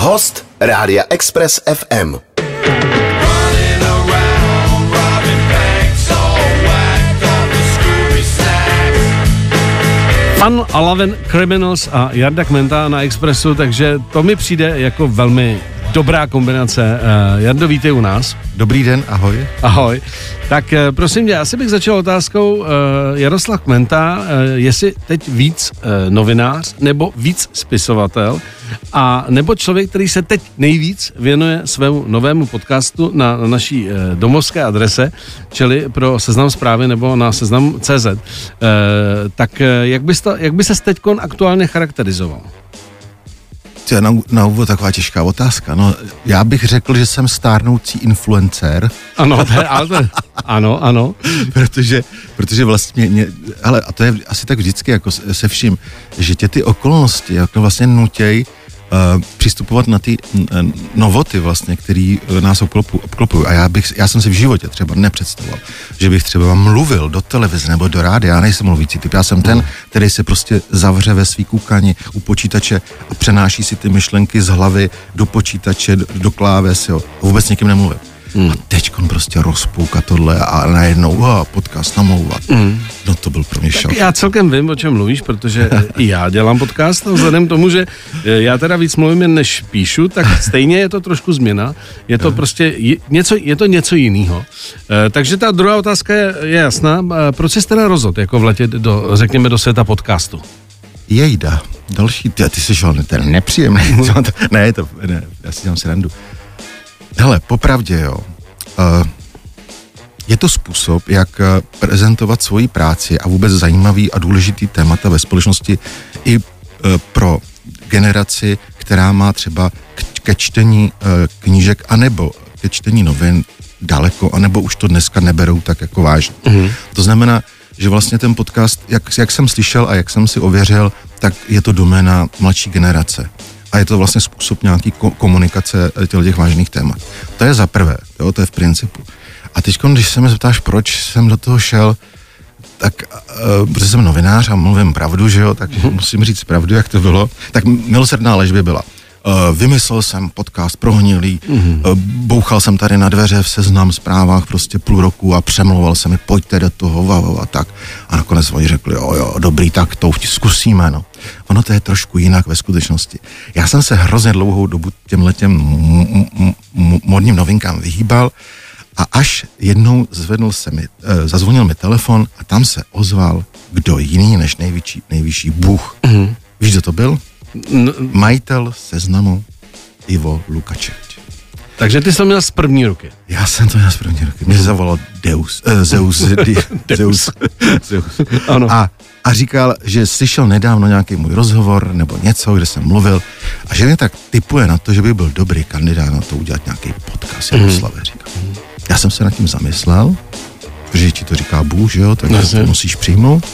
Host Rádia Express FM. Fun Alaven Criminals a Jarda Kmenta na Expressu, takže to mi přijde jako velmi dobrá kombinace. Uh, Jardo, vítej u nás. Dobrý den, ahoj. Ahoj. Tak uh, prosím tě, asi bych začal otázkou uh, Jaroslav Kmenta, uh, jestli teď víc uh, novinář nebo víc spisovatel a nebo člověk, který se teď nejvíc věnuje svému novému podcastu na, na naší uh, domovské adrese, čili pro seznam zprávy nebo na seznam CZ. Uh, tak uh, jak, bys to, jak by se teď aktuálně charakterizoval? To je na, na úvod taková těžká otázka. No, já bych řekl, že jsem stárnoucí influencer. Ano, to je, ale ano, ano. protože, protože vlastně, mě, ale a to je asi tak vždycky jako se vším, že tě ty okolnosti jako vlastně nutěj uh, přistupovat na ty uh, novoty vlastně, které uh, nás obklopují. A já, bych, já jsem si v životě třeba nepředstavoval, že bych třeba mluvil do televize nebo do rádia. Já nejsem mluvící typ, já jsem ten, který se prostě zavře ve svý kukani u počítače a přenáší si ty myšlenky z hlavy do počítače, do, do kláves, jo. A vůbec nikým nemluvím. Hmm. A teď prostě rozpouka tohle a najednou uh, podcast namlouvat. Hmm. No to byl pro mě šok. Já celkem vím, o čem mluvíš, protože i já dělám podcast a vzhledem tomu, že eh, já teda víc mluvím, než píšu, tak stejně je to trošku změna. Je to prostě něco, je to něco jiného. Eh, takže ta druhá otázka je, je jasná. Eh, proč jsi teda rozhod, jako vletět do, řekněme, do světa podcastu? Jejda, další, ty, ty jsi šel, ten nepříjemný, ne, to, ne, já si dělám srandu. Hele, popravdě jo. Uh, je to způsob, jak eh, prezentovat svoji práci a vůbec zajímavý a důležitý témata ve společnosti i uh, pro generaci, která má třeba ke čtení uh, knížek anebo ke čtení novin daleko, anebo už to dneska neberou tak jako vážně. Mm-hmm. To znamená, že vlastně ten podcast, jak, jak jsem slyšel a jak jsem si ověřil, tak je to doména mladší generace a je to vlastně způsob nějaký ko- komunikace těch, těch vážných témat. To je za prvé, jo, to je v principu. A teď, když se mě zeptáš, proč jsem do toho šel, tak, uh, protože jsem novinář a mluvím pravdu, že jo, tak mm-hmm. musím říct pravdu, jak to bylo. Tak milosrdná lež by byla. Uh, vymyslel jsem podcast prohnilý, mm-hmm. uh, bouchal jsem tady na dveře v seznam zprávách prostě půl roku a přemlouval se mi, pojďte do toho, va, a tak. A nakonec oni řekli, jo, jo, dobrý, tak to už zkusíme, no. Ono to je trošku jinak ve skutečnosti. Já jsem se hrozně dlouhou dobu těm letem modním novinkám vyhýbal a až jednou zvedl se mi, uh, zazvonil mi telefon a tam se ozval kdo jiný než nejvyšší, nejvyšší Bůh. Mm-hmm. Víš, kdo to byl? No, Majitel seznamu Ivo Lukačevič. Takže ty jsi to měl z první ruky. Já jsem to měl z první ruky. Mě zavolal Deus, uh, Zeus, di, Zeus, Zeus. Ano. A, a říkal, že slyšel nedávno nějaký můj rozhovor nebo něco, kde jsem mluvil a že mě tak typuje na to, že by byl dobrý kandidát na to udělat nějaký podcast mm. Jaroslave, říkal. Já jsem se nad tím zamyslel, že ti to říká Bůh, že jo, tak to musíš přijmout.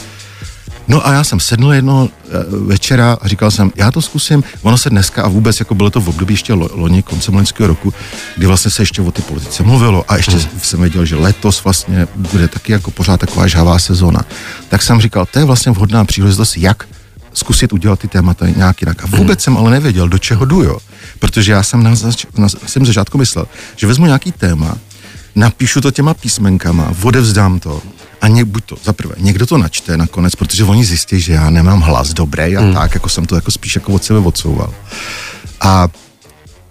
No a já jsem sedl jedno eh, večera a říkal jsem, já to zkusím. Ono se dneska a vůbec jako bylo to v období ještě loni, koncem loňského roku, kdy vlastně se ještě o ty politice mluvilo a ještě hmm. jsem věděl, že letos vlastně bude taky jako pořád taková žhavá sezóna. Tak jsem říkal, to je vlastně vhodná příležitost, jak zkusit udělat ty témata nějak jinak. A vůbec jsem ale nevěděl, do čeho jdu, jo. Protože já jsem na, zač- na, jsem začátku myslel, že vezmu nějaký téma, napíšu to těma písmenkama, odevzdám to a ně, buď to, za prvé, někdo to načte nakonec, protože oni zjistí, že já nemám hlas dobrý a hmm. tak, jako jsem to jako spíš jako od sebe odsouval. A,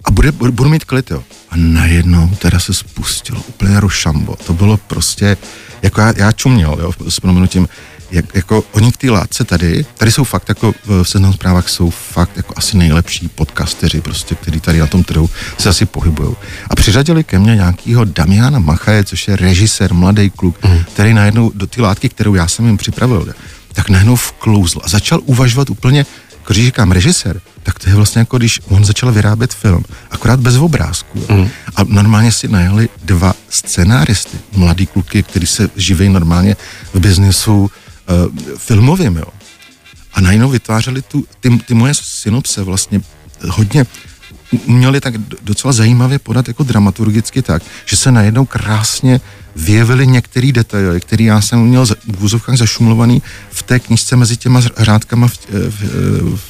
a bude, budu mít klid, jo. A najednou teda se spustilo úplně rošambo. To bylo prostě, jako já, já čuměl, jo, s proměnutím, jak, jako oni v té látce tady, tady jsou fakt jako v seznam zprávách jsou fakt jako asi nejlepší podcasteři prostě, který tady na tom trhu se asi pohybují. A přiřadili ke mně nějakýho Damiana Machaje, což je režisér, mladý kluk, mm. který najednou do té látky, kterou já jsem jim připravil, tak najednou vklouzl a začal uvažovat úplně, jako když říkám režisér, tak to je vlastně jako když on začal vyrábět film, akorát bez obrázku. Mm. A normálně si najeli dva scenáristy, mladý kluky, který se živí normálně v biznesu filmovým, jo. A najednou vytvářeli tu, ty, ty moje synopse vlastně hodně uměli tak docela zajímavě podat jako dramaturgicky tak, že se najednou krásně vyjevily některé detaily, které já jsem měl v úzovkách zašumlovaný v té knižce mezi těma řádkama v, v, v,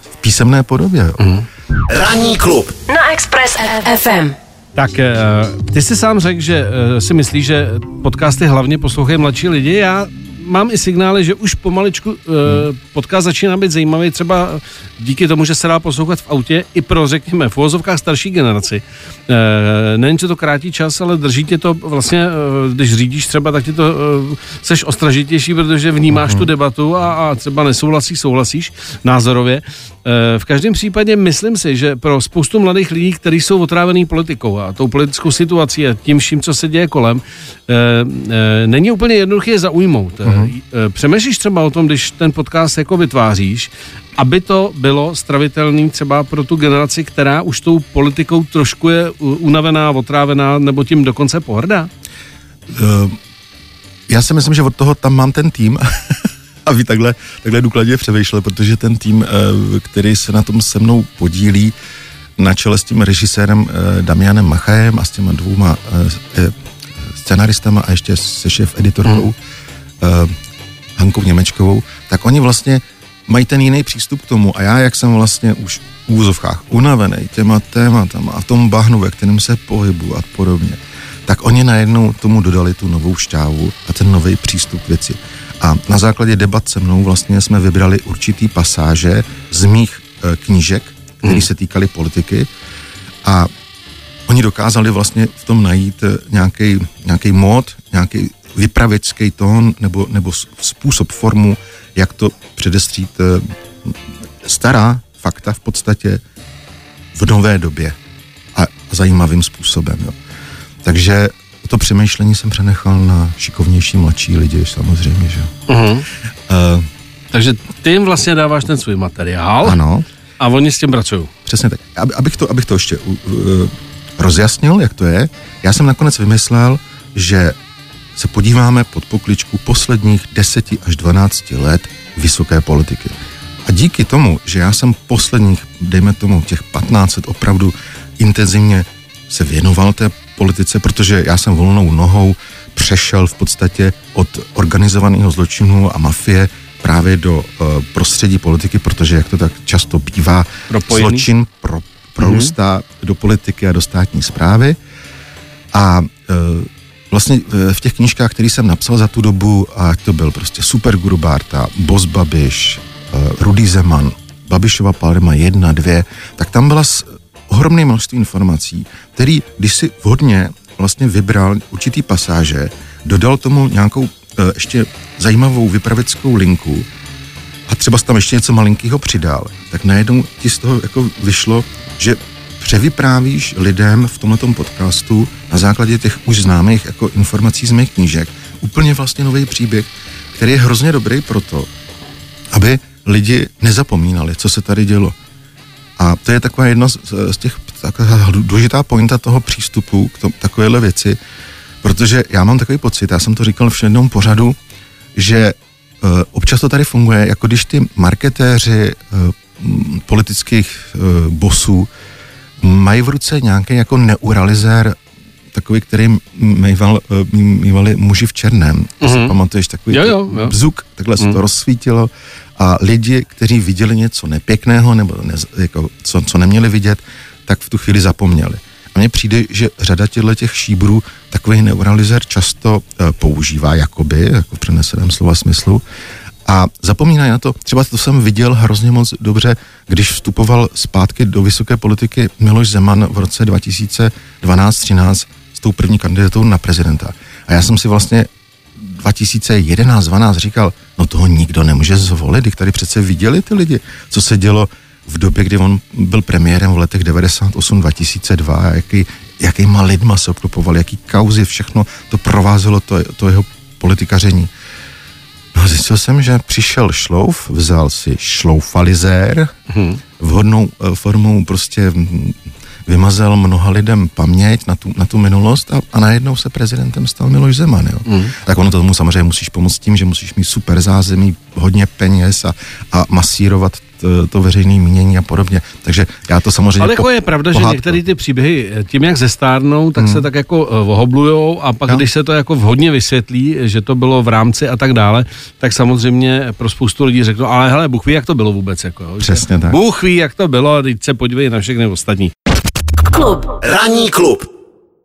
v písemné podobě. Jo. Mm. Ranní klub na Express FM. Tak eh, ty jsi sám řekl, že eh, si myslíš, že podcasty hlavně poslouchají mladší lidi. Já mám i signály, že už pomaličku uh, podcast začíná být zajímavý, třeba díky tomu, že se dá poslouchat v autě i pro, řekněme, v uvozovkách starší generaci. Uh, nejen, že to krátí čas, ale drží tě to vlastně, uh, když řídíš třeba, tak ti to uh, seš ostražitější, protože vnímáš uh-huh. tu debatu a, a třeba nesouhlasíš, souhlasíš názorově. Uh, v každém případě myslím si, že pro spoustu mladých lidí, kteří jsou otrávený politikou a tou politickou situací a tím vším, co se děje kolem, není úplně jednoduché je zaujmout. Uh-huh. Uh-huh. Přemýšlíš třeba o tom, když ten podcast jako vytváříš, aby to bylo stravitelný třeba pro tu generaci, která už tou politikou trošku je unavená, otrávená nebo tím dokonce pohrdá? Uh, já si myslím, že od toho tam mám ten tým, a vy takhle, takhle důkladně převýšle, protože ten tým, eh, který se na tom se mnou podílí, na čele s tím režisérem Damianem Machajem a s těma dvouma scenaristama a ještě se šéf editorkou, hmm uh, Hankou Němečkovou, tak oni vlastně mají ten jiný přístup k tomu a já, jak jsem vlastně už v úzovkách unavený těma tématama a v tom bahnu, ve kterém se pohybu a podobně, tak oni najednou tomu dodali tu novou šťávu a ten nový přístup k věci. A na základě debat se mnou vlastně jsme vybrali určitý pasáže z mých e, knížek, které hmm. se týkaly politiky a oni dokázali vlastně v tom najít nějaký mód, nějaký vypravěčský tón nebo, nebo způsob, formu, jak to předestřít eh, stará fakta v podstatě v nové době a, zajímavým způsobem. Jo. Takže to přemýšlení jsem přenechal na šikovnější mladší lidi, samozřejmě. Že? Uh-huh. Uh, Takže ty jim vlastně dáváš ten svůj materiál. Ano. A oni s tím pracují. Přesně tak. Abych to, abych to ještě uh, rozjasnil, jak to je, já jsem nakonec vymyslel, že se podíváme pod pokličku posledních 10 až 12 let vysoké politiky. A díky tomu, že já jsem posledních, dejme tomu, těch 15 let opravdu intenzivně se věnoval té politice, protože já jsem volnou nohou přešel v podstatě od organizovaného zločinu a mafie právě do uh, prostředí politiky, protože jak to tak často bývá, Propojený. zločin pro, prorůstá mm-hmm. do politiky a do státní zprávy. A uh, vlastně v těch knížkách, které jsem napsal za tu dobu, ať to byl prostě Super Guru Barta, Boss Babiš, eh, Rudy Zeman, Babišova Palma 1, 2, tak tam byla ohromné množství informací, který, když si vhodně vlastně vybral určitý pasáže, dodal tomu nějakou ještě zajímavou vypraveckou linku a třeba tam ještě něco malinkého přidal, tak najednou ti z toho jako vyšlo, že převyprávíš lidem v tomto podcastu na základě těch už známých jako informací z mých knížek úplně vlastně nový příběh, který je hrozně dobrý proto, aby lidi nezapomínali, co se tady dělo. A to je taková jedna z, z těch důležitá pointa toho přístupu k tom, takovéhle věci, protože já mám takový pocit, já jsem to říkal v jednom pořadu, že uh, občas to tady funguje, jako když ty marketéři uh, politických uh, bosů mají v ruce nějaký jako neuralizér, takový, který mýval, eh, mývali muži v černém. Mm-hmm. Mhm. pamatuješ takový jo, jo, jo. bzuk, takhle mm. se to mhm. rozsvítilo a lidi, kteří viděli něco nepěkného nebo ne, jako, co, co neměli vidět, tak v tu chvíli zapomněli. A mně přijde, že řada těchto těch šíbrů takový neuralizér často uh, používá, jakoby, jako v přeneseném slova smyslu, a zapomínají na to, třeba to jsem viděl hrozně moc dobře, když vstupoval zpátky do vysoké politiky Miloš Zeman v roce 2012-13 s tou první kandidatou na prezidenta. A já jsem si vlastně 2011-12 říkal, no toho nikdo nemůže zvolit, když tady přece viděli ty lidi, co se dělo v době, kdy on byl premiérem v letech 98-2002, jaký, jakýma lidma se obklopoval, jaký kauzy, všechno to provázelo to, to jeho politikaření. No zjistil jsem, že přišel šlouf, vzal si šloufalizér, hmm. vhodnou uh, formou prostě vymazal mnoha lidem paměť na tu, na tu minulost a, a najednou se prezidentem stal Miloš Zeman. Jo. Hmm. Tak ono tomu samozřejmě musíš pomoct tím, že musíš mít super zázemí, hodně peněz a, a masírovat to, to veřejné mínění a podobně. Takže já to samozřejmě... Ale jako je pravda, pohádku. že některé ty příběhy tím, jak zestárnou, tak hmm. se tak jako ohoblujou a pak, no. když se to jako vhodně vysvětlí, že to bylo v rámci a tak dále, tak samozřejmě pro spoustu lidí řeknou, ale hele, Bůh ví, jak to bylo vůbec. Jako, Přesně tak. Bůh ví, jak to bylo, teď se podívej na všechny ostatní. Klub. Ranní klub.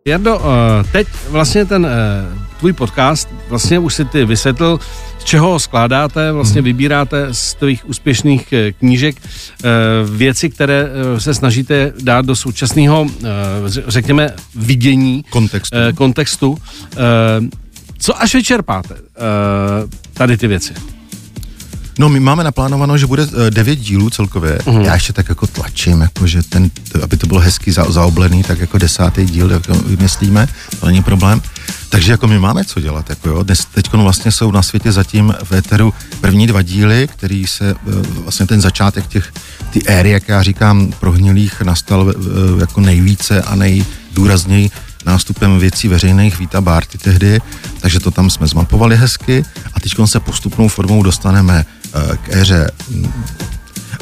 Jardo, eh, teď vlastně ten eh, tvůj podcast, vlastně už si ty vysvětlil, z čeho skládáte, vlastně mhm. vybíráte z tvých úspěšných eh, knížek věci, které se snažíte dát do současného, řekněme, vidění kontextu. kontextu. Co až vyčerpáte tady ty věci? No, my máme naplánováno, že bude devět dílů celkově. Uh-huh. Já ještě tak jako tlačím, jako že ten, aby to bylo hezky za, zaoblený, tak jako desátý díl jako vymyslíme, to není problém. Takže jako my máme co dělat, jako jo. Dnes, teď vlastně jsou na světě zatím v éteru první dva díly, který se, uh, vlastně ten začátek těch, ty éry, jak já říkám, prohnilých nastal uh, jako nejvíce a nejdůrazněji nástupem věcí veřejných. Víta Barty tehdy, takže to tam jsme zmapovali hezky. A teď se postupnou formou dostaneme Eh, k éře mm,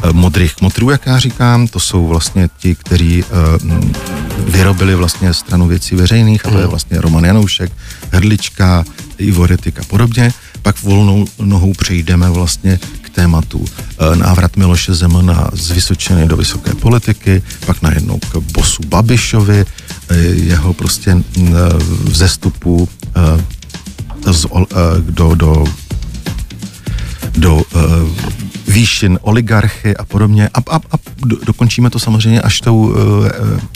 eh, modrých kmotrů, jak já říkám, to jsou vlastně ti, kteří uh, vyrobili vlastně stranu věcí veřejných, a to je hmm. vlastně Roman Janoušek, Hrdlička, Ivo Retik a podobně. Pak volnou nohou přejdeme vlastně k tématu uh, návrat Miloše Zemana z Vysočiny do vysoké politiky, pak najednou k bosu Babišovi, uh, jeho prostě uh, vzestupu z, do, do do uh, výšin oligarchy a podobně a, a, a do, dokončíme to samozřejmě až tou uh,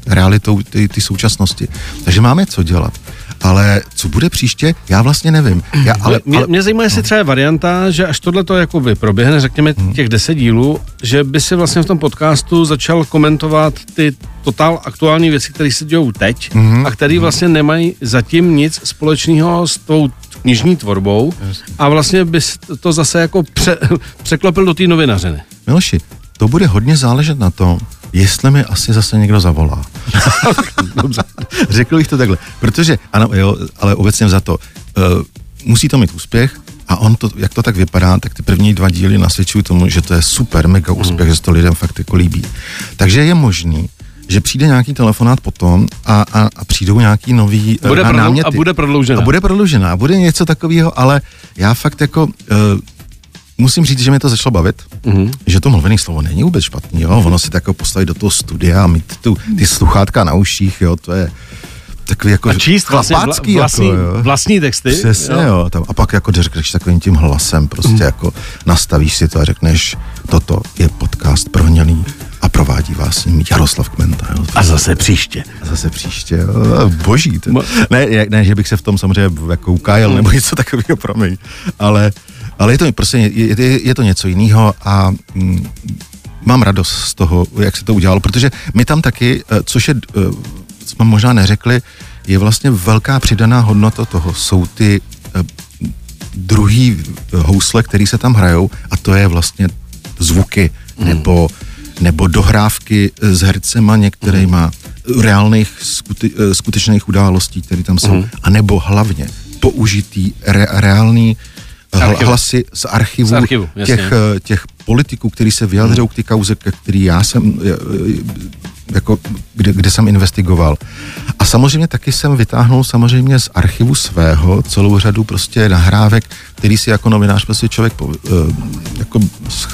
realitou ty, ty současnosti. Takže máme co dělat. Ale co bude příště, já vlastně nevím. Já, ale, mě, ale, mě zajímá, jestli no. třeba je varianta, že až tohle to jakoby proběhne, řekněme hmm. těch deset dílů, že by si vlastně v tom podcastu začal komentovat ty totál aktuální věci, které se dějou teď hmm. a které vlastně nemají zatím nic společného s tou knižní tvorbou a vlastně bys to zase jako pře, překlopil do té novinařiny. Miloši, to bude hodně záležet na tom, jestli mi asi zase někdo zavolá. Dobře, řekl bych to takhle. Protože, ano, jo, ale obecně za to, uh, musí to mít úspěch, a on to, jak to tak vypadá, tak ty první dva díly nasvědčují tomu, že to je super, mega úspěch, mm. že se to lidem fakt jako líbí. Takže je možný, že přijde nějaký telefonát potom a, a, a přijdou nějaký nový eh, bude náměty. A bude prodloužená. A bude prodloužená, a bude něco takového, ale já fakt jako... Uh, musím říct, že mě to začalo bavit, mm-hmm. že to mluvené slovo není vůbec špatný, jo? ono si tak jako postavit do toho studia a mít tu, ty sluchátka na uších, jo, to je takový jako a číst vlastně vlastní, jako, jo. vlastní texty. Přesně, jo. jo tam, a pak jako řekneš takovým tím hlasem, prostě mm. jako nastavíš si to a řekneš, toto je podcast prohnělý a provádí vás s ním Jaroslav Kmenta. Jo. A zase příště. A zase příště, jo. boží. To, ne, ne, že bych se v tom samozřejmě jako ukájel mm. nebo něco takového, promiň, ale, ale je to prostě, je, je, je to něco jiného a mm, mám radost z toho, jak se to udělalo, protože my tam taky, eh, což je, eh, jsme možná neřekli, je vlastně velká přidaná hodnota toho. Jsou ty eh, druhý housle, který se tam hrajou a to je vlastně zvuky mm. nebo nebo dohrávky s hercema některýma mm. reálných skute, skutečných událostí, které tam jsou, mm. a nebo hlavně použitý re, reálný Archivu. hlasy z archivu, z archivu těch, těch politiků, který se vyjadřují mm. k ty kauze, který já jsem jako, kde, kde jsem investigoval. A samozřejmě taky jsem vytáhnul samozřejmě z archivu svého celou řadu prostě nahrávek, který si jako novinář prostě člověk po, uh, jako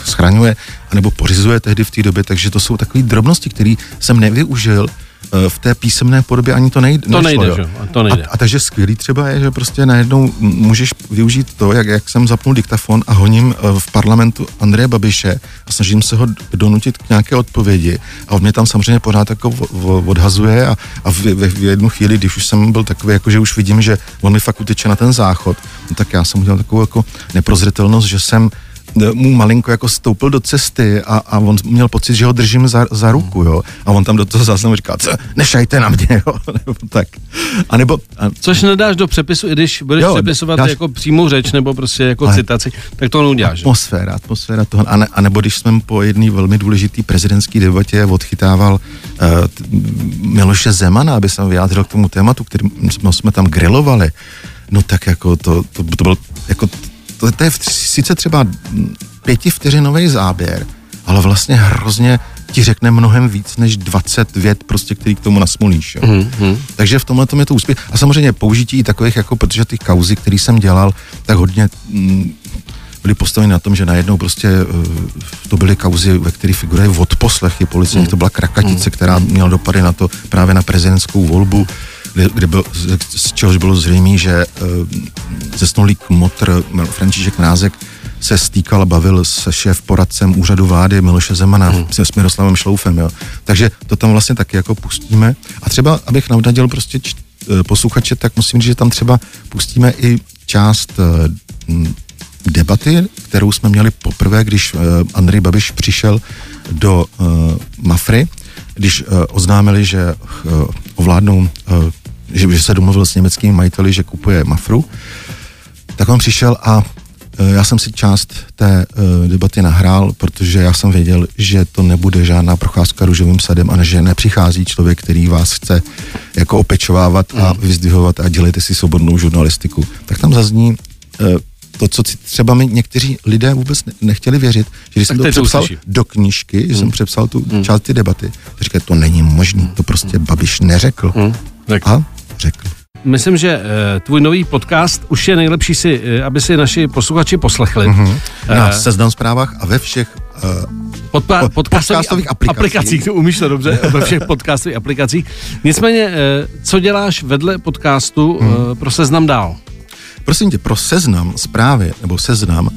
schraňuje anebo pořizuje tehdy v té době, takže to jsou takové drobnosti, které jsem nevyužil Eh, v té písemné podobě ani to nejde. To nešlo, nejde, že? To nejde. A, a takže skvělý třeba je, že prostě najednou můžeš využít to, jak, jak jsem zapnul diktafon a honím eh, v parlamentu Andreje Babiše a snažím se ho donutit k nějaké odpovědi a on mě tam samozřejmě pořád jako odhazuje a, a v, v, v jednu chvíli, když už jsem byl takový, jako že už vidím, že on mi fakt uteče na ten záchod, no tak já jsem udělal takovou jako neprozřetelnost, že jsem mu malinko jako stoupil do cesty a, a on měl pocit, že ho držím za, za ruku, jo. A on tam do toho záznamu říká, co, nešajte na mě, jo. nebo tak. A nebo, a... Což nedáš do přepisu, i když budeš jo, přepisovat dáš... jako přímou řeč nebo prostě jako Ale citaci, tak to neuděláš. Atmosféra, atmosféra toho. A, ne, a nebo když jsme po jedné velmi důležité prezidentské debatě odchytával uh, Miloše Zemana, aby se vyjádřil k tomu tématu, který jsme tam grilovali, no tak jako to, to, to byl jako to, to je sice třeba pětivteřinový záběr, ale vlastně hrozně ti řekne mnohem víc než 20 vět, prostě, který k tomu nasmolíš. Jo. Mm-hmm. Takže v tomhle tom je to úspěch. A samozřejmě použití i takových, jako protože ty kauzy, které jsem dělal, tak hodně mm, byly postaveny na tom, že najednou prostě uh, to byly kauzy, ve kterých figuruje odposlechy policie, mm. to byla krakatice, která měla dopady na to právě na prezidentskou volbu, kde, kde byl, z čehož bylo zřejmé, že zesnulý kmotr František Mrázek se stýkal a bavil se šéf poradcem úřadu vlády Miloše Zemana hmm. se s Miroslavem Šloufem, jo. Takže to tam vlastně taky jako pustíme. A třeba, abych navnadil prostě č, eh, posluchače, tak musím říct, že tam třeba pustíme i část uh, debaty, kterou jsme měli poprvé, když uh, Andrej Babiš přišel do uh, Mafry, když uh, oznámili, že uh, ovládnou, uh, že, že se domluvil s německými majiteli, že kupuje Mafru, tak on přišel a Eh, já jsem si část té uh, debaty nahrál, protože já jsem věděl, že to nebude žádná procházka růžovým sadem a že nepřichází člověk, který vás chce jako opečovávat a mm. vyzdvihovat a dělejte si svobodnou žurnalistiku. Tak tam zazní uh, to, co třeba mi někteří lidé vůbec nechtěli věřit, že když tak jsem to přepsal to do knížky, že mm. jsem přepsal tu mm. část ty debaty, říkají, to není možné, to prostě Babiš neřekl. Mm. A řekl. Myslím, že uh, tvůj nový podcast už je nejlepší si, uh, aby si naši posluchači poslechli. Mm-hmm. Na uh, seznam zprávách a ve všech podpa- podcastových aplikacích. aplikacích. To umíš to dobře, ve všech podcastových aplikacích. Nicméně, co děláš vedle podcastu uh, pro seznam dál? Prosím tě, pro seznam zprávy, nebo seznam,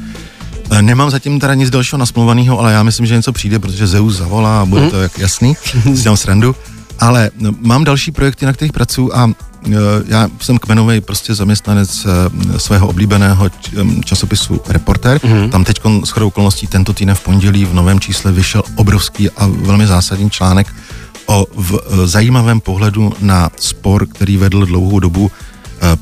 Nemám zatím teda nic dalšího nasmluvaného, ale já myslím, že něco přijde, protože Zeus zavolá a bude mm. to jak jasný, si dělám srandu. Ale mám další projekty, na kterých pracuji a já jsem kmenový prostě zaměstnanec e, svého oblíbeného e, časopisu Reporter. Mm-hmm. Tam teď s chodou okolností tento týden v pondělí v novém čísle vyšel obrovský a velmi zásadní článek o v, zajímavém pohledu na spor, který vedl dlouhou dobu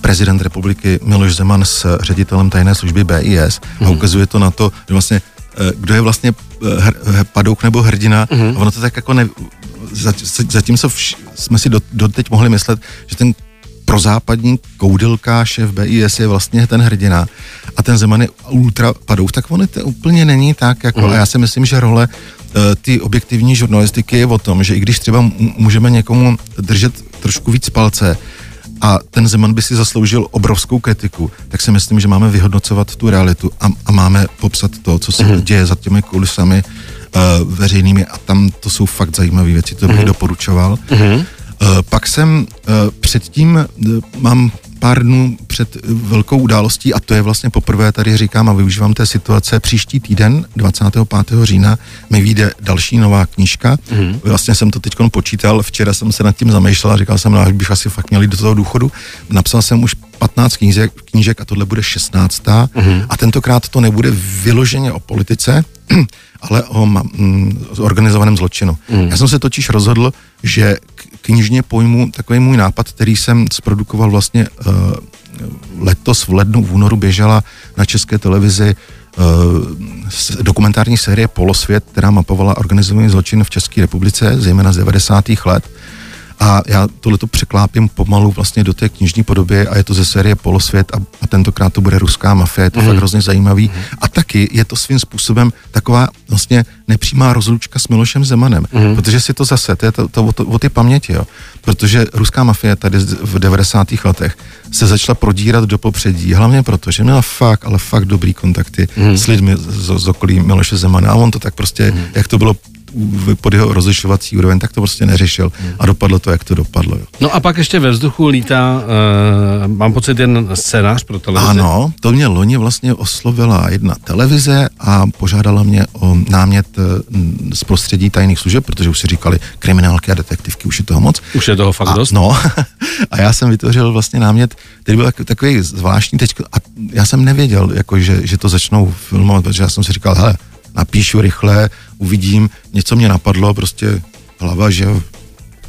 prezident republiky Miloš Zeman s ředitelem tajné služby BIS mm-hmm. a mhm. ukazuje to na to, že vlastně kdo je vlastně hr, padouk nebo hrdina mm-hmm. a ono to tak jako ne, zatímco vš, jsme si do, doteď mohli myslet, že ten prozápadní koudelka šéf BIS je vlastně ten hrdina a ten Zeman je ultra padou, tak on to úplně není tak, jako, mm. a já si myslím, že role uh, ty objektivní žurnalistiky je o tom, že i když třeba můžeme někomu držet trošku víc palce, a ten Zeman by si zasloužil obrovskou kritiku, tak si myslím, že máme vyhodnocovat tu realitu a, a máme popsat to, co se mm. děje za těmi kulisami uh, veřejnými a tam to jsou fakt zajímavé věci, to bych mm-hmm. doporučoval. Mm-hmm. Uh, pak jsem uh, předtím, uh, mám pár dnů před velkou událostí a to je vlastně poprvé tady říkám a využívám té situace. Příští týden, 25. října, mi vyjde další nová knížka. Mm. Vlastně jsem to teď počítal, včera jsem se nad tím zamýšlel a říkal jsem, no, bych asi fakt měl jít do toho důchodu. Napsal jsem už 15 knížek, knížek a tohle bude 16. Mm. A tentokrát to nebude vyloženě o politice, ale o mm, organizovaném zločinu. Mm. Já jsem se totiž rozhodl, že knižně pojmu takový můj nápad, který jsem zprodukoval vlastně uh, letos v lednu, v únoru běžela na české televizi uh, dokumentární série Polosvět, která mapovala organizovaný zločin v České republice, zejména z 90. let. A já tohleto překlápím pomalu vlastně do té knižní podoby a je to ze série Polosvět a, a tentokrát to bude ruská mafie, je to mm. fakt hrozně zajímavý. Mm. A taky je to svým způsobem taková vlastně nepřímá rozlučka s Milošem Zemanem, mm. protože si to zase, to je to, to, to o ty paměti, jo. Protože ruská mafie tady v 90. letech se začala prodírat do popředí, hlavně proto, že měla fakt, ale fakt dobrý kontakty mm. s lidmi z, z okolí Miloše Zemana a on to tak prostě, mm. jak to bylo pod jeho rozlišovací úroveň, tak to prostě neřešil a dopadlo to, jak to dopadlo. Jo. No a pak ještě ve vzduchu lítá, uh, mám pocit, jen scénář pro televizi. Ano, to mě loni vlastně oslovila jedna televize a požádala mě o námět uh, z prostředí tajných služeb, protože už si říkali kriminálky a detektivky, už je toho moc. Už je toho fakt a, dost. No, a já jsem vytvořil vlastně námět, který byl takový zvláštní teď, a já jsem nevěděl, jako, že, že to začnou filmovat, protože já jsem si říkal, hele, napíšu rychle, uvidím, něco mě napadlo, prostě hlava, že jo,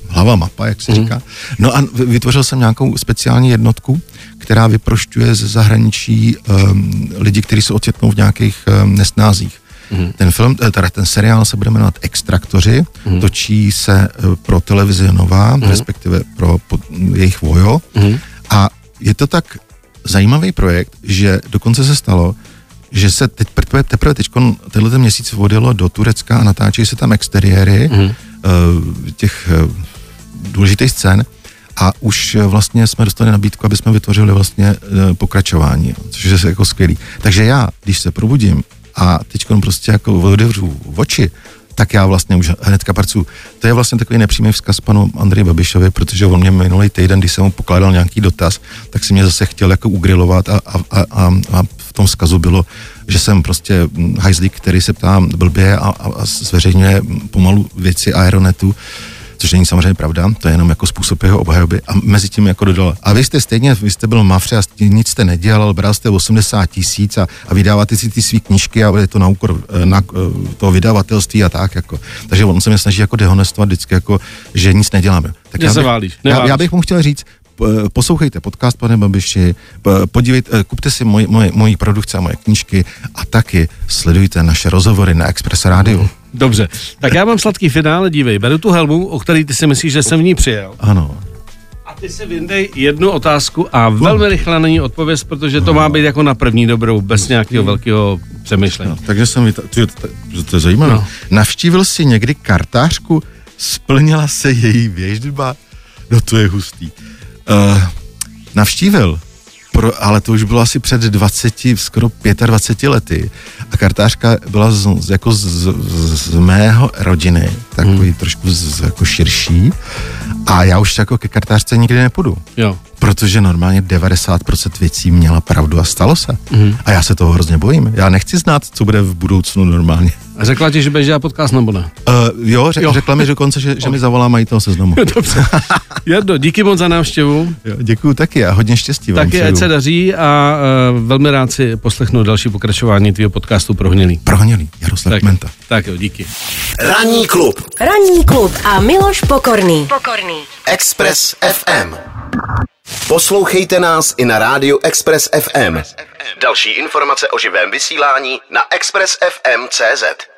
hlava mapa, jak se mm. říká. No a vytvořil jsem nějakou speciální jednotku, která vyprošťuje ze zahraničí um, lidi, kteří se ocitnou v nějakých um, nesnázích. Mm. Ten film, eh, teda ten seriál se bude jmenovat Extraktoři, mm. točí se uh, pro televizi Nová, mm. respektive pro pod, jejich Vojo. Mm. A je to tak zajímavý projekt, že dokonce se stalo, že se teď teprve, teprve teď tenhle ten měsíc odjelo do Turecka a natáčejí se tam exteriéry mm. těch uh, důležitých scén a už vlastně jsme dostali nabídku, aby jsme vytvořili vlastně pokračování, což je jako skvělý. Takže já, když se probudím a teď prostě jako otevřu oči, tak já vlastně už hnedka pracuji. To je vlastně takový nepřímý vzkaz panu Andreji Babišovi, protože on mě minulý týden, když jsem mu pokládal nějaký dotaz, tak si mě zase chtěl jako ugrilovat a, a, a, a tom vzkazu bylo, že jsem prostě hajzlík, který se ptá blbě a, a, zveřejňuje pomalu věci aeronetu což není samozřejmě pravda, to je jenom jako způsob jeho obhajoby. A mezi tím jako dodal, a vy jste stejně, vy jste byl mafře a nic jste nedělal, bral jste 80 tisíc a, a vydáváte si ty svý knížky a je to na úkor eh, na, eh, toho vydavatelství a tak. Jako. Takže on se mě snaží jako dehonestovat vždycky, jako, že nic neděláme. Tak já bych, já, já bych mu chtěl říct, poslouchejte podcast, pane Babiši, podívejte, kupte si moji, moji, moji produkce a moje knížky a taky sledujte naše rozhovory na Express Radio. Dobře, tak já mám sladký finále, dívej, beru tu helmu, o který ty si myslíš, že jsem v ní přijel. Ano. A ty si vyndej jednu otázku a velmi rychle na ní odpověz, protože to má být jako na první dobrou, bez nějakého velkého přemýšlení. No, takže jsem mi, to, to, to je zajímavé. No. Navštívil jsi někdy kartářku, splnila se její věždba? No to je hustý. Uh, navštívil pro, ale to už bylo asi před 20, skoro 25 lety. A kartářka byla z, jako z, z, z mého rodiny, takový hmm. trošku z, jako širší. A já už jako ke kartářce nikdy nepůjdu. Jo. Protože normálně 90% věcí měla pravdu a stalo se. Hmm. A já se toho hrozně bojím. Já nechci znát, co bude v budoucnu normálně. A řekla ti, že budeš dělat podcast nebo ne? Uh, jo, řek, jo, řekla mi dokonce, že, že mi zavolá majitel seznamu. Dobře. Jardo, díky moc za návštěvu. Jo, děkuju taky a hodně štěstí vám Taky ať se daří a uh, velmi rád si poslechnu další pokračování tvého podcastu Prohnělý. Prohnělý, Jaroslav tak, Menta. Tak jo, díky. Ranní klub. Ranní klub a Miloš Pokorný. Pokorný. Express FM. Poslouchejte nás i na rádiu Express FM. Další informace o živém vysílání na expressfm.cz.